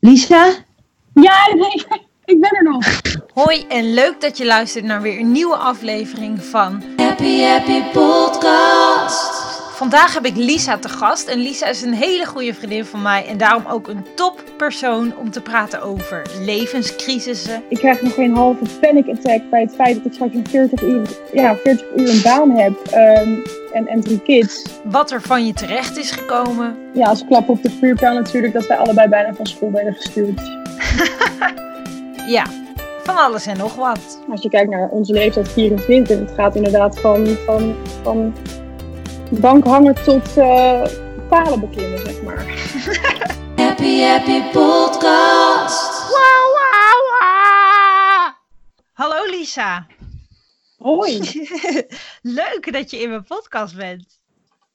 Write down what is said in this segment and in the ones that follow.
Lisa? Ja, nee, ik ben er nog. Hoi en leuk dat je luistert naar weer een nieuwe aflevering van Happy Happy Podcast. Vandaag heb ik Lisa te gast en Lisa is een hele goede vriendin van mij en daarom ook een toppersoon om te praten over levenscrisissen. Ik krijg nog geen halve panic attack bij het feit dat ik straks een 40 uur, ja, 40 uur een baan heb ehm, en, en drie kids. Wat er van je terecht is gekomen. Ja, als klap op de vuurpijl natuurlijk dat wij allebei bijna van school werden gestuurd. Ja, van alles en nog wat. Als je kijkt naar onze leeftijd 24, het gaat inderdaad van, van, van bankhangen tot eh palen beklimmen, zeg maar. Happy Happy Podcast. Hallo Lisa. Hoi. Leuk dat je in mijn podcast bent.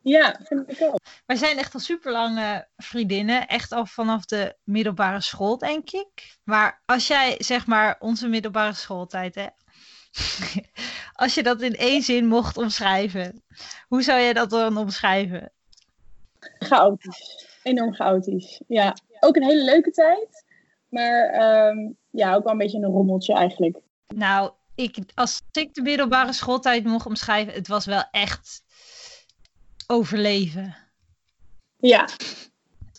Ja, vind ik ook. Wij zijn echt al super lange vriendinnen. Echt al vanaf de middelbare school, denk ik. Maar als jij, zeg maar, onze middelbare schooltijd, hè. Als je dat in één zin mocht omschrijven, hoe zou jij dat dan omschrijven? Chaotisch. Enorm chaotisch. Ja, ook een hele leuke tijd. Maar ehm, ja, ook wel een beetje een rommeltje eigenlijk. Nou, ik, als ik de middelbare schooltijd mocht omschrijven, het was wel echt overleven. Ja,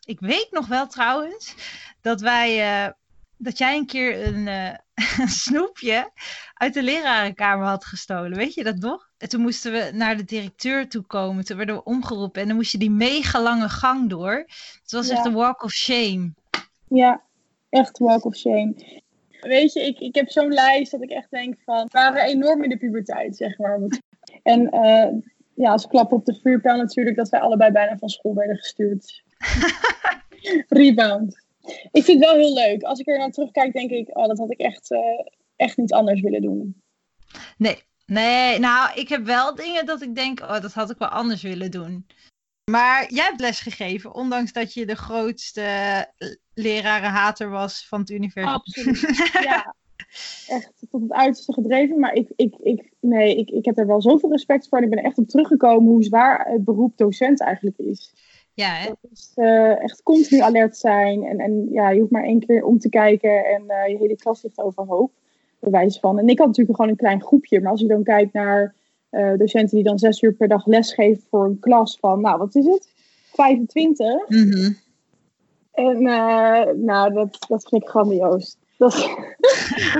Ik weet nog wel trouwens dat wij, eh, dat jij een keer een, eh, een snoepje uit de lerarenkamer had gestolen. Weet je dat nog? En toen moesten we naar de directeur toe komen. Toen werden we omgeroepen en dan moest je die mega lange gang door. Het was echt een walk of shame. ja. Echt walk of shame. Weet je, ik, ik heb zo'n lijst dat ik echt denk van... We waren enorm in de puberteit, zeg maar. En eh, ja, als klap op de vuurpijl natuurlijk... dat wij allebei bijna van school werden gestuurd. Rebound. Ik vind het wel heel leuk. Als ik er naar terugkijk, denk ik... Oh, dat had ik echt, eh, echt niet anders willen doen. Nee, nee, nou, ik heb wel dingen dat ik denk, oh, dat had ik wel anders willen doen. Maar jij hebt lesgegeven, ondanks dat je de grootste eh, lerarenhater was van het universum. Absoluut. ja. Echt tot het uiterste gedreven. Maar ik, ik, ik, nee, ik, ik heb er wel zoveel respect voor. En ik ben echt op teruggekomen hoe zwaar het beroep docent eigenlijk is. Ja, hè? Eh, echt continu alert zijn. En, en ja, je hoeft maar één keer om te kijken en eh, je hele klas ligt overhoop. Bewijs van. En ik had natuurlijk gewoon een klein groepje. Maar als je dan kijkt naar eh, docenten die dan zes uur per dag lesgeven voor een klas van, nou wat is het? 25. Mhm. En nou, dat, dat vind ik grandioos. Dat,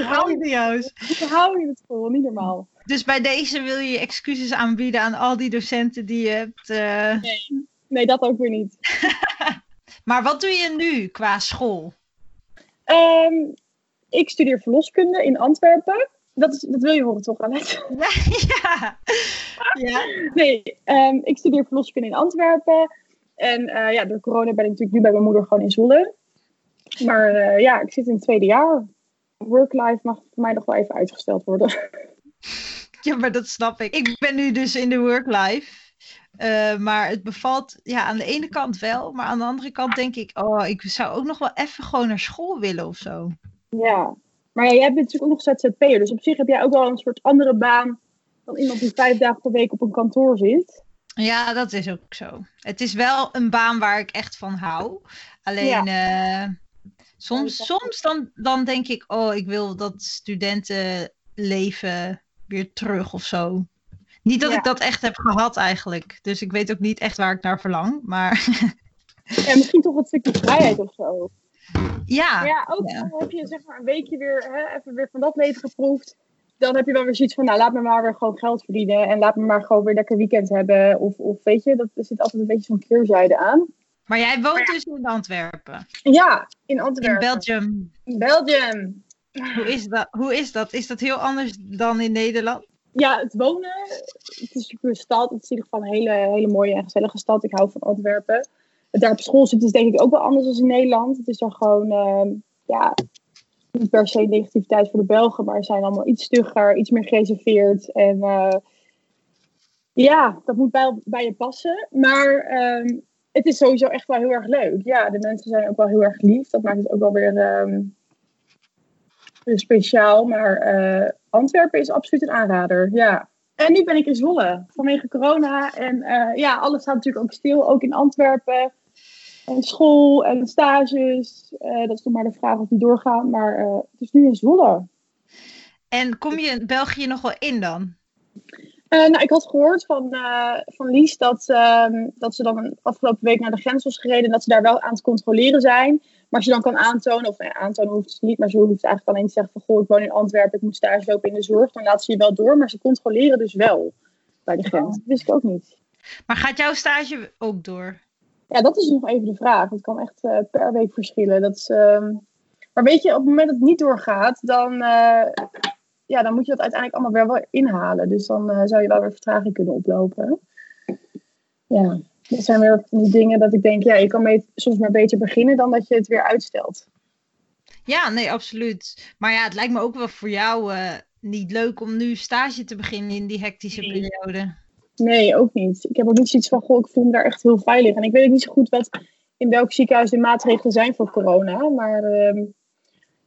Grandioos. hoe hou je het vol? Niet normaal. Dus bij deze wil je excuses aanbieden aan al die docenten die je hebt. Nee, nee, dat ook weer niet. Maar wat doe je nu qua school? Ehm, ik studeer verloskunde in Antwerpen. Dat, is, dat wil je horen toch, Annette? ja. ja. Nee, ehm, ik studeer verloskunde in Antwerpen. En eh, ja, door corona ben ik natuurlijk nu bij mijn moeder gewoon in Zwolle. Maar eh, ja, ik zit in het tweede jaar. Work-life mag voor mij nog wel even uitgesteld worden. Ja, maar dat snap ik. Ik ben nu dus in de work-life. Eh, maar het bevalt ja, aan de ene kant wel. Maar aan de andere kant denk ik, oh, ik zou ook nog wel even gewoon naar school willen of zo. Ja, maar ja, jij bent natuurlijk ook nog ZZP'er. Dus op zich heb jij ook wel een soort andere baan dan iemand die vijf dagen per week op een kantoor zit. Ja, dat is ook zo. Het is wel een baan waar ik echt van hou. Alleen Ja. eh, soms, soms dan, dan denk ik, oh, ik wil dat studentenleven weer terug of zo. Niet dat Ja. ik dat echt heb gehad eigenlijk. Dus ik weet ook niet echt waar ik naar verlang. Maar En misschien toch wat stukje vrijheid of zo. ja, Maar ja, ook Ja. al heb je zeg maar een weekje weer, hè, even weer van dat leven geproefd. Dan heb je wel weer zoiets van, nou laat me maar weer gewoon geld verdienen. En laat me maar gewoon weer lekker weekend hebben. Of, of weet je, dat, er zit altijd een beetje zo'n keerzijde aan. maar jij woont dus in Antwerpen. Ja, in In Antwerpen. Belgium. In Belgium. Hoe is, dat? Hoe is dat? Is dat heel anders dan in Nederland? Ja, het wonen. Het is natuurlijk een stad. Het is in ieder geval een hele, hele mooie en gezellige stad. Ik hou van Antwerpen. Daar op school zitten is denk ik ook wel anders dan in Nederland. Het is dan gewoon, ehm, ja, niet per se negativiteit voor de Belgen, maar ze zijn allemaal iets stugger, iets meer gereserveerd. En eh, ja, dat moet bij, bij je passen. Maar ehm, het is sowieso echt wel heel erg leuk. Ja, de mensen zijn ook wel heel erg lief. Dat maakt het ook wel weer, ehm, speciaal. Maar eh, Antwerpen is absoluut een aanrader. Ja. En nu ben ik in Zwolle vanwege corona. En eh, ja, alles staat natuurlijk ook stil, ook in Antwerpen. En school en stages. eh, dat is nog maar de vraag of die doorgaan. Maar eh, het is nu in Zwolle. En kom je in België nog wel in dan? Eh, nou, ik had gehoord van, eh, van Lies dat, ehm, dat ze dan afgelopen week naar de grens was gereden. En dat ze daar wel aan te controleren zijn. Maar als je dan kan aantonen, of ja, aantonen hoeft ze niet. Maar ze hoeft eigenlijk alleen te zeggen van, goh, ik woon in Antwerpen. Ik moet stage lopen in de zorg. Dan laten ze je wel door. Maar ze controleren dus wel bij de grens. Dat wist ik ook niet. Maar gaat jouw stage ook door? Ja, dat is nog even de vraag. Het kan echt eh, per week verschillen. Dat is, ehm, Maar weet je, op het moment dat het niet doorgaat, dan, eh, ja, dan moet je dat uiteindelijk allemaal weer wel inhalen. Dus dan eh, zou je wel weer vertraging kunnen oplopen. Ja, dat zijn weer die dingen dat ik denk, ja, je kan mee- soms maar beter beginnen dan dat je het weer uitstelt. Ja, nee, absoluut. Maar ja, het lijkt me ook wel voor jou eh, niet leuk om nu stage te beginnen in die hectische Nee. periode. Nee, ook niet. Ik heb ook niet zoiets van, goh, ik voel me daar echt heel veilig. En ik weet ook niet zo goed wat in welk ziekenhuis de maatregelen zijn voor corona. Maar ehm,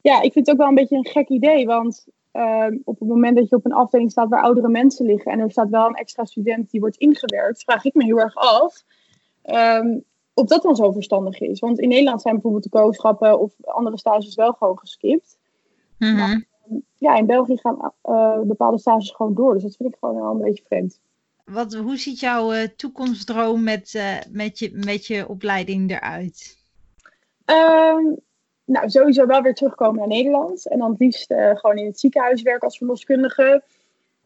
ja, ik vind het ook wel een beetje een gek idee. Want ehm, op het moment dat je op een afdeling staat waar oudere mensen liggen... en er staat wel een extra student die wordt ingewerkt... vraag ik me heel erg af ehm, of dat dan zo verstandig is. Want in Nederland zijn bijvoorbeeld de kooschappen of andere stages wel gewoon geskipt. Mhm. Ja, in België gaan eh, bepaalde stages gewoon door. Dus dat vind ik gewoon wel een beetje vreemd. Wat, hoe ziet jouw eh, toekomstdroom met, eh, met, je, met je opleiding eruit? Ehm, nou, sowieso wel weer terugkomen naar Nederland. En dan het liefst eh, gewoon in het ziekenhuis werken als verloskundige.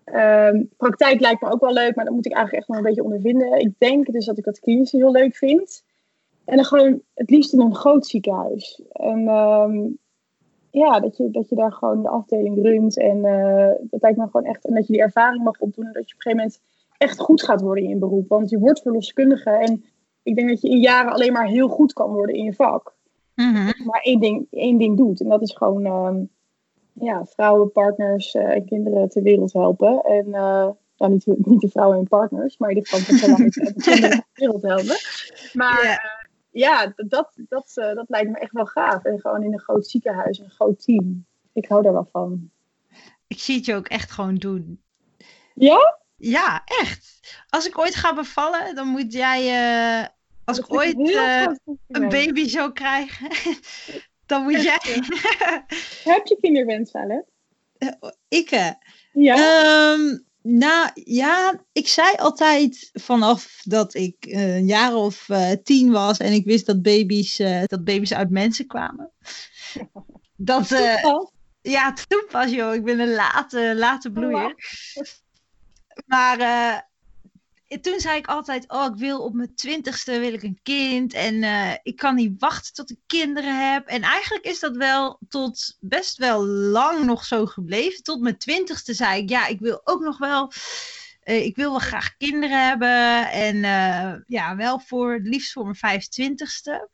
Ehm, praktijk lijkt me ook wel leuk, maar dat moet ik eigenlijk echt nog een beetje ondervinden. Ik denk dus dat ik dat klinisch heel leuk vind. En dan gewoon het liefst in een groot ziekenhuis. En ehm, ja, dat je, dat je daar gewoon de afdeling runt. En eh, dat lijkt me gewoon echt. En dat je die ervaring mag opdoen. En dat je op een gegeven moment echt goed gaat worden in je beroep. Want je wordt verloskundige. En ik denk dat je in jaren alleen maar heel goed kan worden in je vak Mhm. maar één ding, één ding doet. En dat is gewoon ehm, ja, vrouwen, partners eh, en kinderen ter wereld helpen. En uh, ja, niet, de- niet de vrouwen en partners, maar in ieder geval de kinderen ter wereld helpen. Maar Ja. ja, ja dat, dat, eh, dat lijkt me echt wel gaaf. En gewoon in een groot ziekenhuis, een groot team. Ik hou daar wel van. Ik zie het je ook echt gewoon doen. Ja? Ja, echt. Als ik ooit ga bevallen, dan moet jij, eh, als ik ooit eh, een baby zou krijgen, dan moet jij. Heb je kinderwens, Alex? Ik, eh, Ja. Ehm, nou ja, ik zei altijd vanaf dat ik eh, een jaar of eh, tien was en ik wist dat baby's, eh, Dat baby's uit mensen kwamen. Dat, eh, Oh, ja, toen pas joh. Ik ben een late, late bloeier. Maar eh, toen zei ik altijd, oh, ik wil op mijn twintigste wil ik een kind. En eh, ik kan niet wachten tot ik kinderen heb. En eigenlijk is dat wel tot best wel lang nog zo gebleven. Tot mijn twintigste zei ik, ja, ik wil ook nog wel... eh, ik wil wel graag kinderen hebben. En eh, ja, wel voor, het liefst voor mijn 25ste.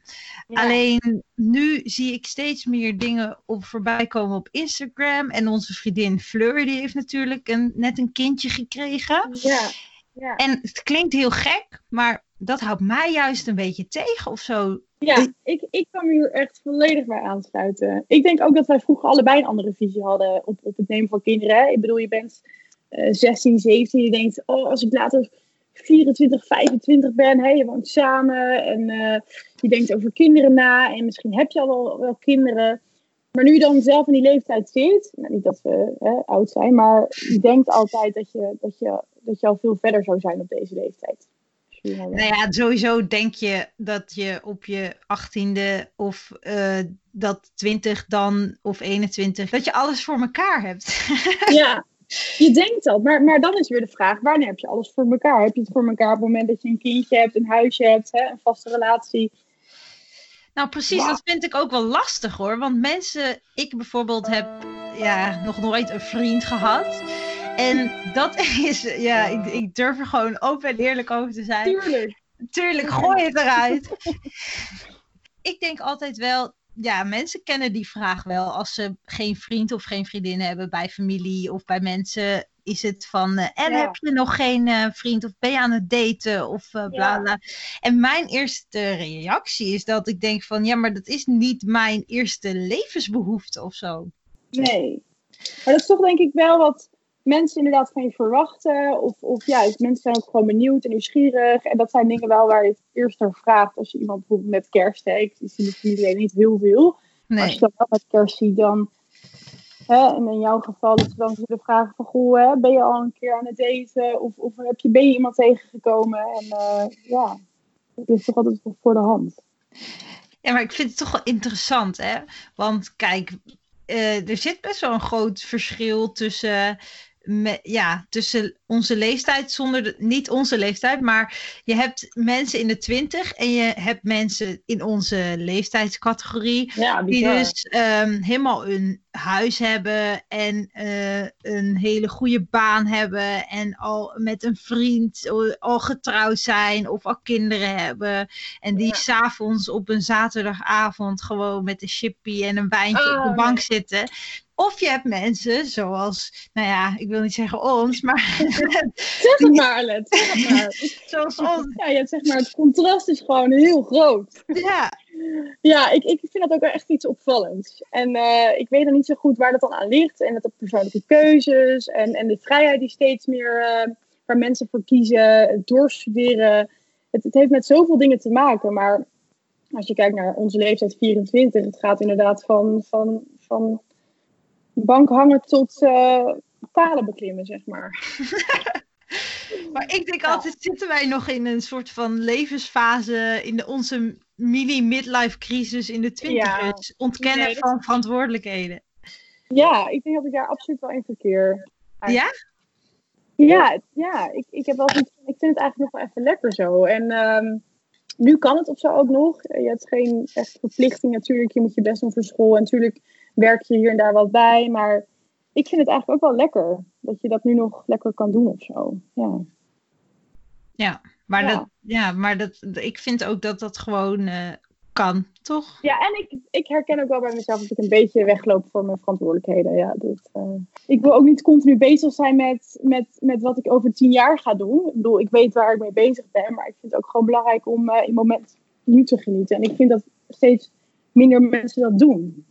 ja. Alleen nu zie ik steeds meer dingen op voorbij komen op Instagram. En onze vriendin Fleur, die heeft natuurlijk een, net een kindje gekregen. Ja. Ja. En het klinkt heel gek, maar dat houdt mij juist een beetje tegen of zo. Ja, ik, ik kan me hier echt volledig bij aansluiten. Ik denk ook dat wij vroeger allebei een andere visie hadden op, op het nemen van kinderen. Ik bedoel, je bent eh 16, 17, je denkt, oh, als ik later 24, 25 ben, hè, je woont samen en eh, je denkt over kinderen na en misschien heb je al wel, wel kinderen. Maar nu je dan zelf in die leeftijd zit, nou, niet dat we hè, oud zijn, maar je denkt altijd dat je, dat, je, dat je al veel verder zou zijn op deze leeftijd. Nou ja, sowieso denk je dat je op je 18e of eh, dat 20 dan of 21, dat je alles voor elkaar hebt. Ja, je denkt dat. Maar, maar dan is weer de vraag, wanneer heb je alles voor elkaar? Heb je het voor elkaar op het moment dat je een kindje hebt, een huisje hebt, hè, een vaste relatie? Nou, precies, dat vind ik ook wel lastig hoor. Want mensen, ik bijvoorbeeld heb ja, nog nooit een vriend gehad. En dat is, ja, ik, ik durf er gewoon open en eerlijk over te zijn. Tuurlijk. Tuurlijk, gooi het eruit. ik denk altijd wel, ja, mensen kennen die vraag wel. Als ze geen vriend of geen vriendin hebben bij familie of bij mensen, is het van, eh, en Ja. heb je nog geen eh, vriend of ben je aan het daten of eh, bla Ja. bla. En mijn eerste reactie is dat ik denk van, ja, maar dat is niet mijn eerste levensbehoefte of zo. Nee. Maar dat is toch denk ik wel wat mensen inderdaad van je verwachten. Of, of ja, mensen zijn ook gewoon benieuwd en nieuwsgierig. En dat zijn dingen wel waar je het eerst naar vraagt. Als je iemand bijvoorbeeld met kerst heeft. Die zien de familie niet heel veel. Als je dat wel met kerst ziet, dan... Hè, en in jouw geval dat ze dan zullen vragen van... Goh, hè, ben je al een keer aan het daten? Of, of heb je, ben je iemand tegengekomen? En eh, ja, dat is toch altijd voor de hand. Ja, maar ik vind het toch wel interessant, hè? Want kijk, eh, er zit best wel een groot verschil tussen, me- ja, tussen onze leeftijd, zonder de- niet onze leeftijd, maar je hebt mensen in de twintig en je hebt mensen in onze leeftijdscategorie. Ja, Die dus ehm, helemaal een huis hebben en eh, een hele goede baan hebben en al met een vriend al getrouwd zijn of al kinderen hebben. En die Ja. s'avonds op een zaterdagavond gewoon met een chippy en een wijntje op de bank nee. zitten. Of je hebt mensen zoals, nou ja, ik wil niet zeggen ons, maar Zeg het maar, Alet. Zeg het maar. zoals ons. Ja, je hebt, zeg maar, het contrast is gewoon heel groot. Ja, Ja, ik, ik vind dat ook wel echt iets opvallends. En eh, ik weet dan niet zo goed waar dat dan aan ligt. En dat de persoonlijke keuzes en, en de vrijheid die steeds meer eh, waar mensen voor kiezen, het doorstuderen. Het, het heeft met zoveel dingen te maken. Maar als je kijkt naar onze leeftijd 24, het gaat inderdaad van, van, van bankhangen tot eh palen beklimmen, zeg maar. Maar ik denk Ja. altijd, zitten wij nog in een soort van levensfase in de, onze mini-midlife crisis in de twintigers? Ontkennen Nee, dat- van verantwoordelijkheden. Ja, ik denk dat ik daar absoluut wel in verkeer. Ja? Ja, ja ik, ik, heb wel ik vind het eigenlijk nog wel even lekker zo. En ehm, nu kan het of zo ook nog. Je hebt geen echt verplichting natuurlijk. Je moet je best doen voor school. En natuurlijk werk je hier en daar wat bij. Maar ik vind het eigenlijk ook wel lekker. Dat je dat nu nog lekker kan doen of zo. Ja. Maar, Ja. Dat, ja, maar dat, ik vind ook dat dat gewoon eh, kan, toch? Ja, en ik, ik herken ook wel bij mezelf dat ik een beetje wegloop voor mijn verantwoordelijkheden. Ja, dat, eh, ik wil ook niet continu bezig zijn met, met, met wat ik over tien jaar ga doen. Ik bedoel, ik weet waar ik mee bezig ben, maar ik vind het ook gewoon belangrijk om eh, in het moment nu te genieten. En ik vind dat steeds minder mensen dat doen.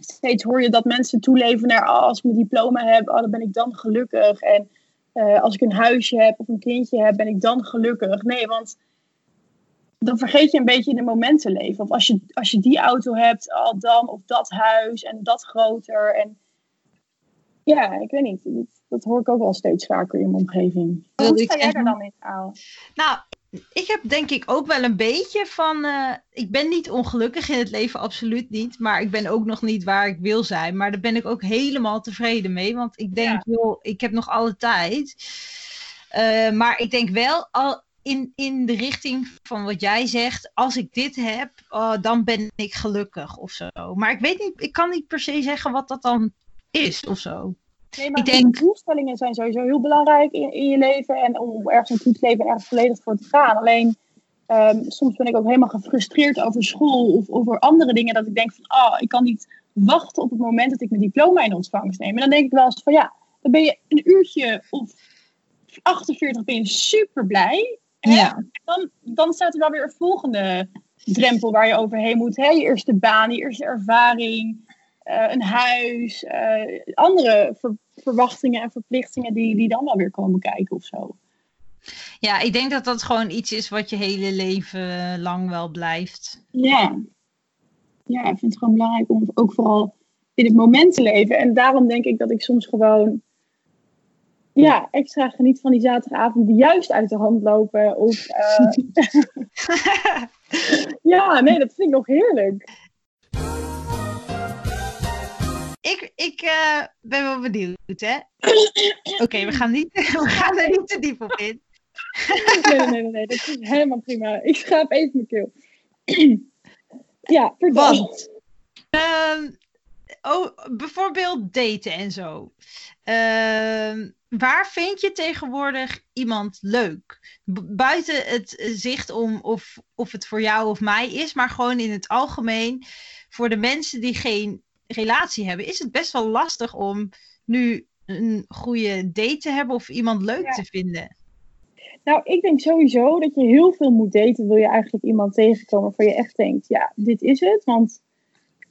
Steeds hoor je dat mensen toeleven naar, oh, als ik mijn diploma heb, oh, dan ben ik dan gelukkig. En eh, als ik een huisje heb of een kindje heb, ben ik dan gelukkig. Nee, want dan vergeet je een beetje in de moment te leven. Of als je, als je die auto hebt, al dan, of dat huis en dat groter. En ja, ik weet niet. Dat, dat hoor ik ook wel steeds vaker in mijn omgeving. Hoe ik sta jij daar dan in, Aal? Nou, ik heb denk ik ook wel een beetje van. eh, ik ben niet ongelukkig in het leven, absoluut niet. Maar ik ben ook nog niet waar ik wil zijn. Maar daar ben ik ook helemaal tevreden mee. Want ik denk, joh, ik heb nog alle tijd. Eh, maar ik denk wel al in, in de richting van wat jij zegt. Als ik dit heb, oh, dan ben ik gelukkig of zo. Maar ik weet niet, ik kan niet per se zeggen wat dat dan is of zo. Nee, maar Ik denk- doelstellingen zijn sowieso heel belangrijk in, in je leven. En om ergens naartoe te leven en ergens volledig voor te gaan. Alleen, ehm, soms ben ik ook helemaal gefrustreerd over school of over andere dingen. Dat ik denk van, oh, ik kan niet wachten op het moment dat ik mijn diploma in ontvangst neem. En dan denk ik wel eens van, ja, dan ben je een uurtje of 48 ben je super blij. Ja. Dan, dan staat er wel weer een volgende drempel waar je overheen moet. Hè? Je eerste baan, je eerste ervaring, eh, een huis, eh, andere ver- verwachtingen en verplichtingen die, die dan wel weer komen kijken of zo. Ja, ik denk dat dat gewoon iets is wat je hele leven lang wel blijft. Ja. Ja, ik vind het gewoon belangrijk om ook vooral in het moment te leven. En daarom denk ik dat ik soms gewoon ja, extra geniet van die zaterdagavond die juist uit de hand lopen. Of, eh, ja, nee, dat vind ik nog heerlijk. Ik, ik eh, ben wel benieuwd, hè? Oké, we, gaan niet- we gaan er niet te diep op in. Nee, nee, nee, dat is helemaal prima. Ik schaap even mijn keel. ja, vertel. Want? Ehm, oh, bijvoorbeeld daten en zo. Ehm, waar vind je tegenwoordig iemand leuk? Buiten het zicht om of, of het voor jou of mij is, maar gewoon in het algemeen. Voor de mensen die geen relatie hebben, is het best wel lastig om nu een goede date te hebben of iemand leuk Ja. te vinden. Nou, ik denk sowieso dat je heel veel moet daten. Wil je eigenlijk iemand tegenkomen waarvan je echt denkt, ja, dit is het. Want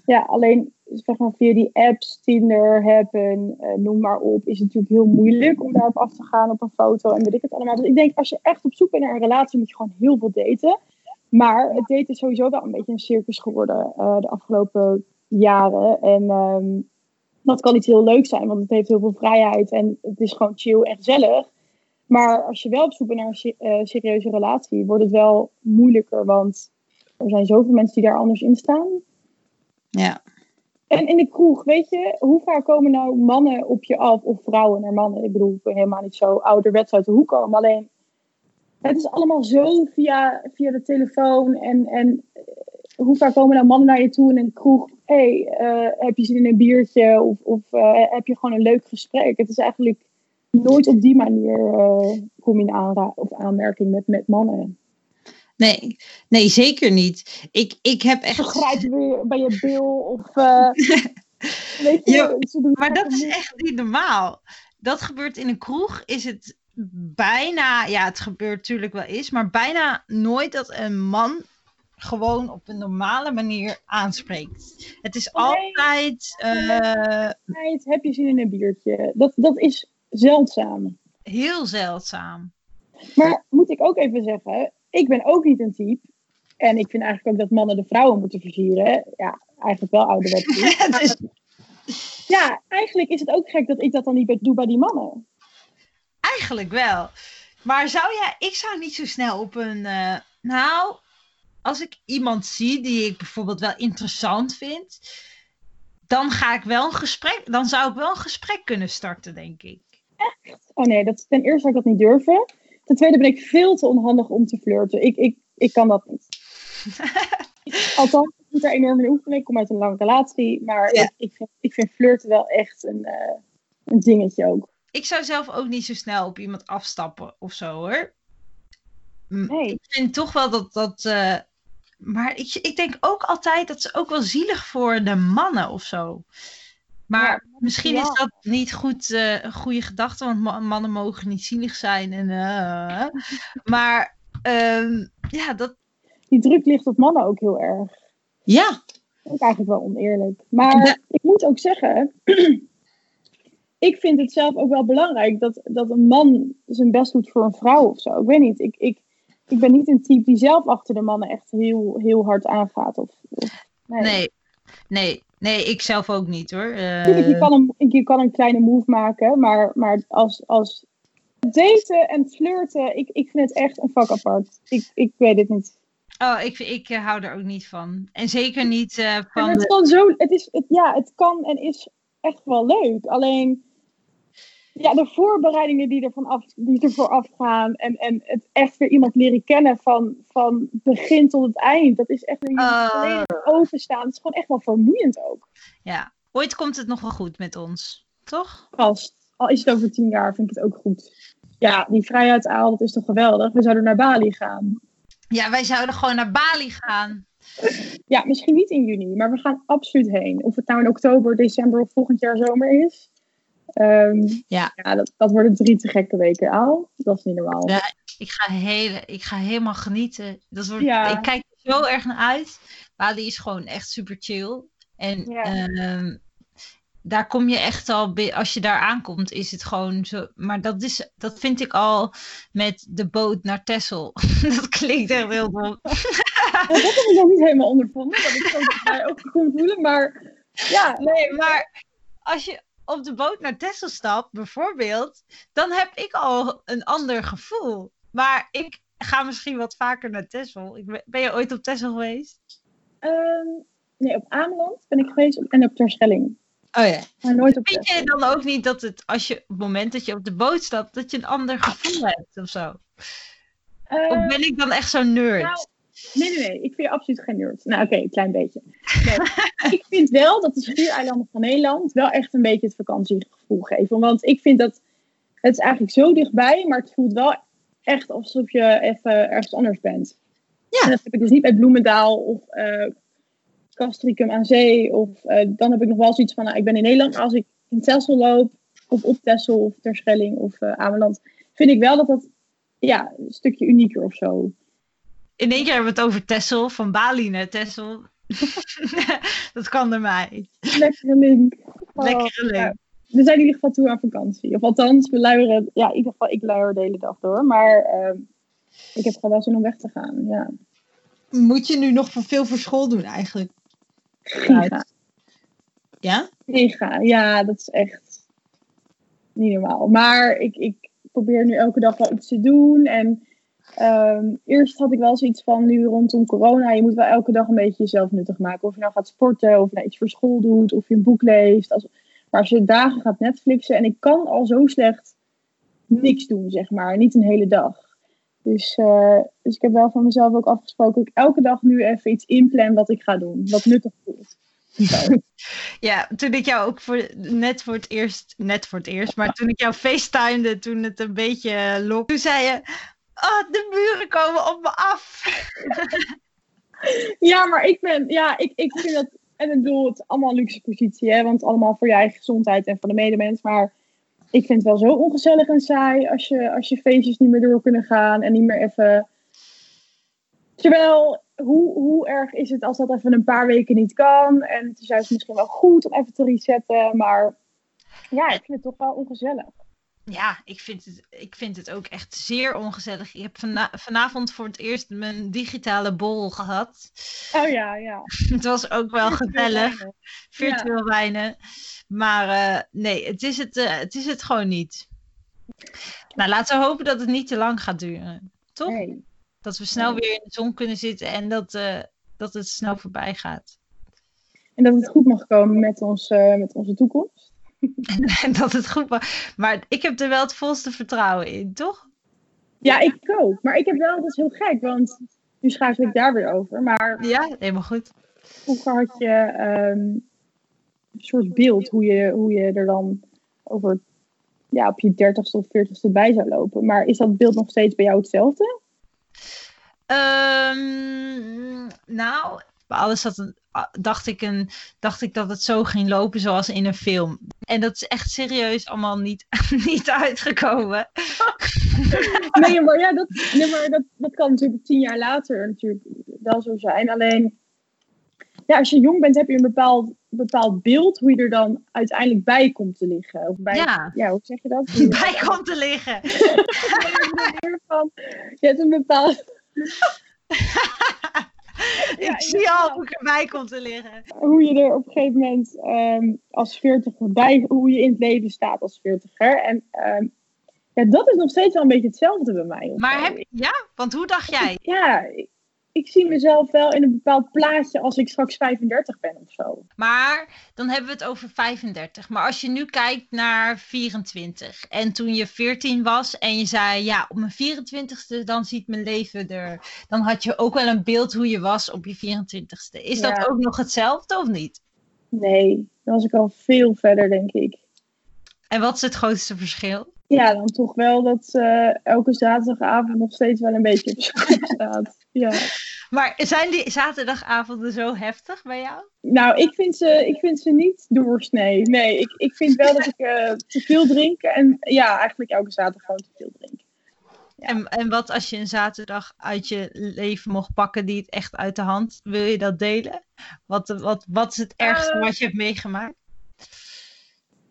Ja, alleen zeg maar, via die apps, Tinder, Happen, eh, noem maar op, is het natuurlijk heel moeilijk om daarop af te gaan op een foto en weet ik het allemaal. Dus ik denk, als je echt op zoek bent naar een relatie, moet je gewoon heel veel daten. Maar het daten is sowieso wel een beetje een circus geworden eh, de afgelopen jaren. En ehm, dat kan iets heel leuk zijn, want het heeft heel veel vrijheid en het is gewoon chill en gezellig. Maar als je wel op zoek bent naar een eh, serieuze relatie, wordt het wel moeilijker, want er zijn zoveel mensen die daar anders in staan. Ja. En in de kroeg, weet je, hoe vaak komen nou mannen op je af of vrouwen naar mannen? Ik bedoel, ik ben helemaal niet zo ouderwets uit de hoek komen. Alleen, het is allemaal zo via, via de telefoon. En, en hoe vaak komen nou mannen naar je toe in een kroeg? Hey, eh, heb je zin in een biertje? Of, of eh, heb je gewoon een leuk gesprek? Het is eigenlijk nooit op die manier eh, kom je in aanra- of aanmerking met, met mannen. Nee, nee, zeker niet. Ik, ik heb echt. Ze grijpen weer bij je bil of... weet je, Maar dat is echt niet normaal. Dat gebeurt in een kroeg, is het bijna, ja, het gebeurt natuurlijk wel eens, maar bijna nooit dat een man gewoon op een normale manier aanspreekt. Het is altijd eh, tijd heb je zin in een biertje. Dat, dat is zeldzaam. heel zeldzaam. Maar moet ik ook even zeggen, ik ben ook niet een type. En ik vind eigenlijk ook dat mannen de vrouwen moeten versieren. Ja, eigenlijk wel ouderwets. Ja, eigenlijk is het ook gek dat ik dat dan niet doe bij die mannen. eigenlijk wel. Maar zou jij, ik zou niet zo snel op een, eh, nou, als ik iemand zie die ik bijvoorbeeld wel interessant vind, dan ga ik wel een gesprek, dan zou ik wel een gesprek kunnen starten, denk ik. Oh nee, dat, ten eerste zou ik dat niet durven. Ten tweede ben ik veel te onhandig om te flirten. Ik, ik, ik kan dat niet. Althans, ik moet daar enorm in oefenen. Ik kom uit een lange relatie. Maar Ja. ik, ik, vind, ik vind flirten wel echt een, eh, een dingetje ook. Ik zou zelf ook niet zo snel op iemand afstappen of zo hoor. Nee. Ik vind toch wel dat dat. eh, maar ik, ik denk ook altijd dat ze ook wel zielig voor de mannen of zo. Maar misschien ja. is dat niet goed, eh, een goede gedachte, want ma- mannen mogen niet zielig zijn. En, eh, maar ehm, ja, dat, Die druk ligt op mannen ook heel erg. Ja, Dat vind ik eigenlijk wel oneerlijk. Maar Ja. ik moet ook zeggen, ik vind het zelf ook wel belangrijk dat, dat een man zijn best doet voor een vrouw of zo. Ik weet niet, ik, ik, ik ben niet een type die zelf achter de mannen echt heel, heel hard aangaat. Of, of- nee. nee, nee, nee, ik zelf ook niet hoor. Eh, Tuurlijk, je kan, een, je kan een kleine move maken, maar, maar als, als daten en flirten, ik, ik vind het echt een vak apart. Ik, ik weet het niet. oh, ik, ik eh, hou er ook niet van. En zeker niet eh, En van het, kan zo, het, is, het, ja, het kan en is echt wel leuk. Alleen ja, de voorbereidingen die, ervan af, die ervoor afgaan en, en het echt weer iemand leren kennen van, van begin tot het eind, dat is echt weer iemand Ah. volledig openstaan. Het is gewoon echt wel vermoeiend ook. Ja, ooit komt het nog wel goed met ons, toch? Vast. Al is het over tien jaar, vind ik het ook goed. Ja, die vrijheidsaal, dat is toch geweldig. We zouden naar Bali gaan. Ja, wij zouden gewoon naar Bali gaan. Ja, misschien niet in juni, maar we gaan absoluut heen. Of het nou in oktober, december of volgend jaar zomer is. Ehm, Ja. ja dat, dat worden drie te gekke weken al. Dat is niet normaal. Ja. Ik ga, hele, ik ga helemaal genieten. Dat wordt, Ja. Ik kijk er zo erg naar uit. Bali is gewoon echt super chill. En Ja. ehm, daar kom je echt al, als je daar aankomt, is het gewoon zo. Maar dat, is, dat vind ik al met de boot naar Texel. dat klinkt echt heel dom. Ja, dat heb ik nog niet helemaal ondervonden. Dat ik zo mij ook kon voelen. Maar ja, Nee, maar als je op de boot naar Texel stapt, bijvoorbeeld, dan heb ik al een ander gevoel. Maar ik ga misschien wat vaker naar Texel. Ik ben, ben je ooit op Texel geweest? ehm, nee, op Ameland ben ik geweest en op Terschelling. oh ja. Maar nooit op Vind je dan ook niet dat het, als je op het moment dat je op de boot stapt, dat je een ander gevoel hebt of zo? Of ben ik dan echt zo'n nerd? Nou, Nee, nee, nee. Ik vind je absoluut geen nerd. Nou, oké, een klein beetje. Nee. ik vind wel dat de schiereilanden van Nederland wel echt een beetje het vakantiegevoel geven. Want ik vind dat het is eigenlijk zo dichtbij, maar het voelt wel echt alsof je even ergens anders bent. Ja. En dat heb ik dus niet bij Bloemendaal of eh Castricum aan zee. Of eh, dan heb ik nog wel zoiets van, nou, ik ben in Nederland, maar als ik in Texel loop, of op Texel of Terschelling of eh Ameland, vind ik wel dat dat ja, een stukje unieker of zo. In één keer hebben we het over Texel, van Bali naar Texel. dat kan door mij. Lekkere link. Oh, Lekkere ja. link. We zijn in ieder geval toe aan vakantie. Of althans, we luieren, ja, in ieder geval, ik luier de hele dag door. Maar ehm, ik heb gewoon wel zin om weg te gaan. Ja. Moet je nu nog veel voor school doen eigenlijk? Ja? Giga. Ja, dat is echt niet normaal. Maar ik, ik probeer nu elke dag wel iets te doen. En ehm, eerst had ik wel zoiets van, nu rondom corona, je moet wel elke dag een beetje jezelf nuttig maken. Of je nou gaat sporten, of je nou iets voor school doet, of je een boek leest. Als, maar als je dagen gaat Netflixen, en ik kan al zo slecht niks doen, zeg maar. Niet een hele dag. Dus, eh, dus ik heb wel van mezelf ook afgesproken dat ik elke dag nu even iets inplan wat ik ga doen. Wat nuttig voelt. Ja, toen ik jou ook voor, net voor het eerst, net voor het eerst, maar toen ik jou facetimede, toen het een beetje lok, toen zei je, oh, de buren komen op me af. Ja, maar ik ben, ja, ik, ik vind dat, en ik bedoel, het allemaal een luxe positie, hè, want allemaal voor je eigen gezondheid en van de medemens, maar ik vind het wel zo ongezellig en saai als je, als je feestjes niet meer door kunnen gaan en niet meer even... Terwijl, hoe, hoe erg is het als dat even een paar weken niet kan? En het is juist misschien wel goed om even te resetten, maar ja, ik vind het toch wel ongezellig. Ja, ik vind, het, ik vind het ook echt zeer ongezellig. Ik heb vana- vanavond voor het eerst mijn digitale bol gehad. Oh ja, ja. Het was ook wel gezellig. Ja. virtueel wijnen. Maar eh, nee, het is het, eh, het is het gewoon niet. Nou, laten we hopen dat het niet te lang gaat duren. Toch? Nee. Dat we snel Nee. weer in de zon kunnen zitten en dat, eh, dat het snel voorbij gaat. En dat het goed mag komen met, ons, met onze toekomst. En dat het goed was. Maar ik heb er wel het volste vertrouwen in, toch? Ja, ik ook. Maar ik heb wel, dat is heel gek, want nu schakel ik daar weer over. Maar Ja, helemaal goed. vroeger had je ehm, een soort beeld hoe je, hoe je er dan over ja, op je dertigste of veertigste bij zou lopen. Maar is dat beeld nog steeds bij jou hetzelfde? Ehm, nou, bij alles ah, dacht, ik een, dacht ik dat het zo ging lopen zoals in een film. En dat is echt serieus allemaal niet, niet uitgekomen. Nee, maar, ja, dat, nee, maar dat, dat kan natuurlijk tien jaar later natuurlijk wel zo zijn. Alleen, ja, als je jong bent heb je een bepaald, bepaald beeld hoe je er dan uiteindelijk bij komt te liggen. Of bij, Ja. hoe zeg je dat? Bij komt te liggen. Je hebt een bepaald... ik Ja, zie al hoe ik erbij komt te liggen. hoe je er op een gegeven moment ehm, als veertiger bij, hoe je in het leven staat als veertiger. En ehm, ja, dat is nog steeds wel een beetje hetzelfde bij mij. Maar heb, ja, want hoe dacht jij? Ja, ik, ik zie mezelf wel in een bepaald plaatje als ik straks 35 ben of zo. Maar dan hebben we het over 35. Maar als je nu kijkt naar 24 en toen je 14 was en je zei, ja, op mijn 24ste dan ziet mijn leven er. Dan had je ook wel een beeld hoe je was op je 24ste. Is Ja. dat ook nog hetzelfde of niet? Nee, dan was ik al veel verder, denk ik. En wat is het grootste verschil? Ja, dan toch wel dat eh, elke zaterdagavond nog steeds wel een beetje op zijn kop staat. Ja. Maar zijn die zaterdagavonden zo heftig bij jou? Nou, ik vind ze, ik vind ze niet doorsnee. Nee, ik, ik vind wel dat ik eh, te veel drink. En ja, eigenlijk elke zaterdag gewoon te veel drink. Ja. En, en wat als je een zaterdag uit je leven mocht pakken die het echt uit de hand, wil je dat delen? Wat, wat, wat is het ergste Eh. wat je hebt meegemaakt?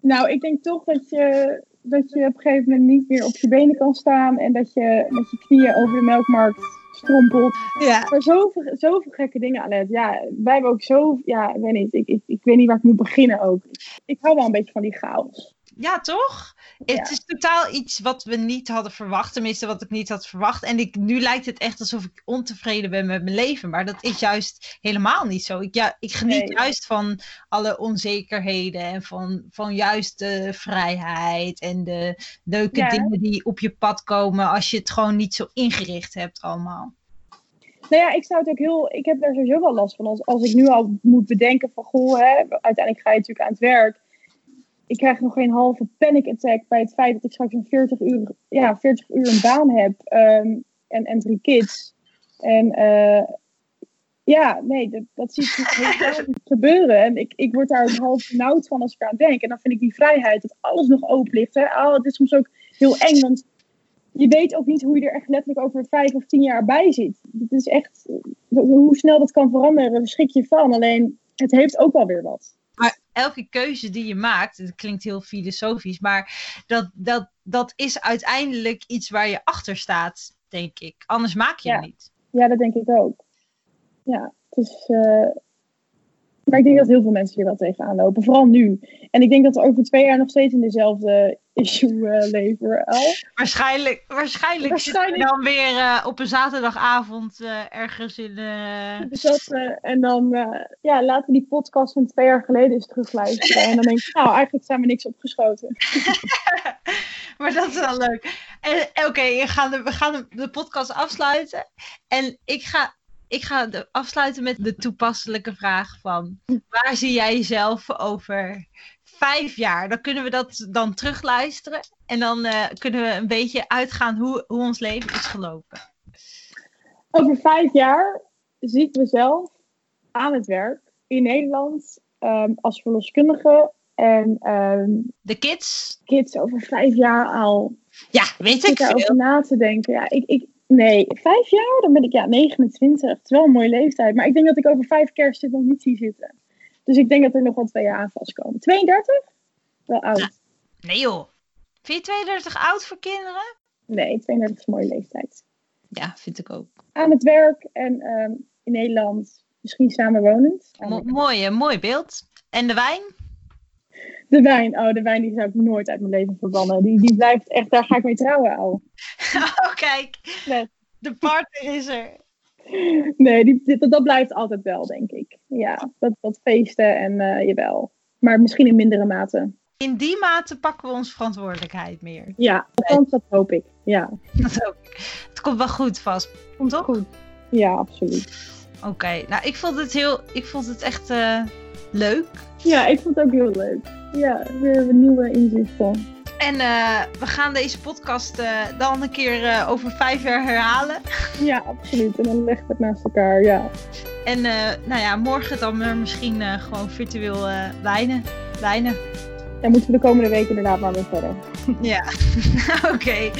Nou, ik denk toch dat je, dat je op een gegeven moment niet meer op je benen kan staan. En dat je met je knieën over de melkmarkt strompelt. Ja. Maar zoveel, zoveel gekke dingen, Alet. Ja, wij hebben ook zo... Ja, ik weet niet. Ik, ik, ik weet niet waar ik moet beginnen ook. Ik hou wel een beetje van die chaos. Ja, toch? Ja. Het is totaal iets wat we niet hadden verwacht. Tenminste, wat ik niet had verwacht. En ik, nu lijkt het echt alsof ik ontevreden ben met mijn leven. Maar dat is juist helemaal niet zo. Ik, ja, ik geniet Nee. juist van alle onzekerheden. En van, van juist de vrijheid. En de leuke Ja. dingen die op je pad komen. Als je het gewoon niet zo ingericht hebt allemaal. Nou ja, ik zou het ook heel... Ik heb daar sowieso wel last van. Als, als ik nu al moet bedenken van... Goh, hè, uiteindelijk ga je natuurlijk aan het werk. Ik krijg nog geen halve panic attack bij het feit dat ik straks een 40 uur, ja, 40 uur een baan heb. ehm, en, en drie kids. En eh, ja, nee, dat, dat zie ik niet gebeuren. En ik, ik word daar half benauwd van als ik aan denk. En dan vind ik die vrijheid, dat alles nog open ligt. Hè? Oh, het is soms ook heel eng, want je weet ook niet hoe je er echt letterlijk over vijf of tien jaar bij zit. Het is echt, hoe snel dat kan veranderen, daar schrik je van. Alleen, het heeft ook wel weer wat. Elke keuze die je maakt, het klinkt heel filosofisch, maar dat, dat, dat is uiteindelijk iets waar je achter staat, denk ik. Anders maak je Ja. het niet. Ja, dat denk ik ook. Ja, het is. eh, Maar ik denk dat heel veel mensen hier wel tegenaan lopen, vooral nu. En ik denk dat we over twee jaar nog steeds in dezelfde issue eh, leven. Al. Waarschijnlijk, waarschijnlijk, Waarschijnlijk. dan weer eh, op een zaterdagavond eh, ergens in. Dus en dan ja, laten we die podcast van twee jaar geleden eens terugluisteren. En dan denk ik, nou, eigenlijk zijn we niks opgeschoten. maar dat is wel leuk. Oké, we gaan, de, we gaan de, de podcast afsluiten. En ik ga, ik ga de, afsluiten met de toepasselijke vraag van... Waar zie jij jezelf over vijf jaar? Dan kunnen we dat dan terugluisteren. En dan eh, kunnen we een beetje uitgaan hoe, hoe ons leven is gelopen. Over vijf jaar zie ik mezelf aan het werk in Nederland ehm, als verloskundige. En ehm, De kids? kids over vijf jaar al Ja, weet Ik veel. na te denken. Ja, ik, ik, nee, vijf jaar? Dan ben ik ja, 29. Het is wel een mooie leeftijd. Maar ik denk dat ik over vijf kerst nog niet zie zitten. Dus ik denk dat er nog wel twee jaar aan vastkomen. 32? Wel oud. Nee joh. Vind je 32 oud voor kinderen? Nee, 32 is een mooie leeftijd. Ja, vind ik ook. Aan het werk en ehm, in Nederland misschien samenwonend. Mo mooi, mooi beeld. En de wijn? De wijn, oh, de wijn die zou ik nooit uit mijn leven verbannen. Die, die blijft echt, daar ga ik mee trouwen al. Oh, kijk. De partner is er. Nee, die, dit- dat blijft altijd wel, denk ik. Ja, dat, dat feesten en eh, jawel. Maar misschien in mindere mate. In die mate pakken we onze verantwoordelijkheid meer. Ja, althans, dat hoop ik. Ja, Dat hoop ik. Het komt wel goed vast. komt Toch? goed. Ja, absoluut. Oké, nou ik vond het heel, ik vond het echt eh, leuk. Ja, ik vond het ook heel leuk. Ja, weer nieuwe inzichten. En eh, we gaan deze podcast eh, dan een keer eh, over vijf jaar herhalen. Ja, absoluut. En dan leggen we het naast elkaar, ja. En eh, nou ja, morgen dan weer misschien eh, gewoon virtueel eh wijnen. Wijnen. Dan moeten we de komende week inderdaad maar weer verder. Ja, oké.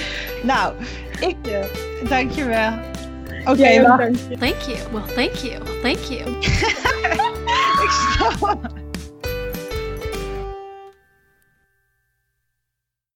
Nou, ik Ja. dankjewel. Oké, je. Thank you. Well, thank you. Thank you. Ik stop.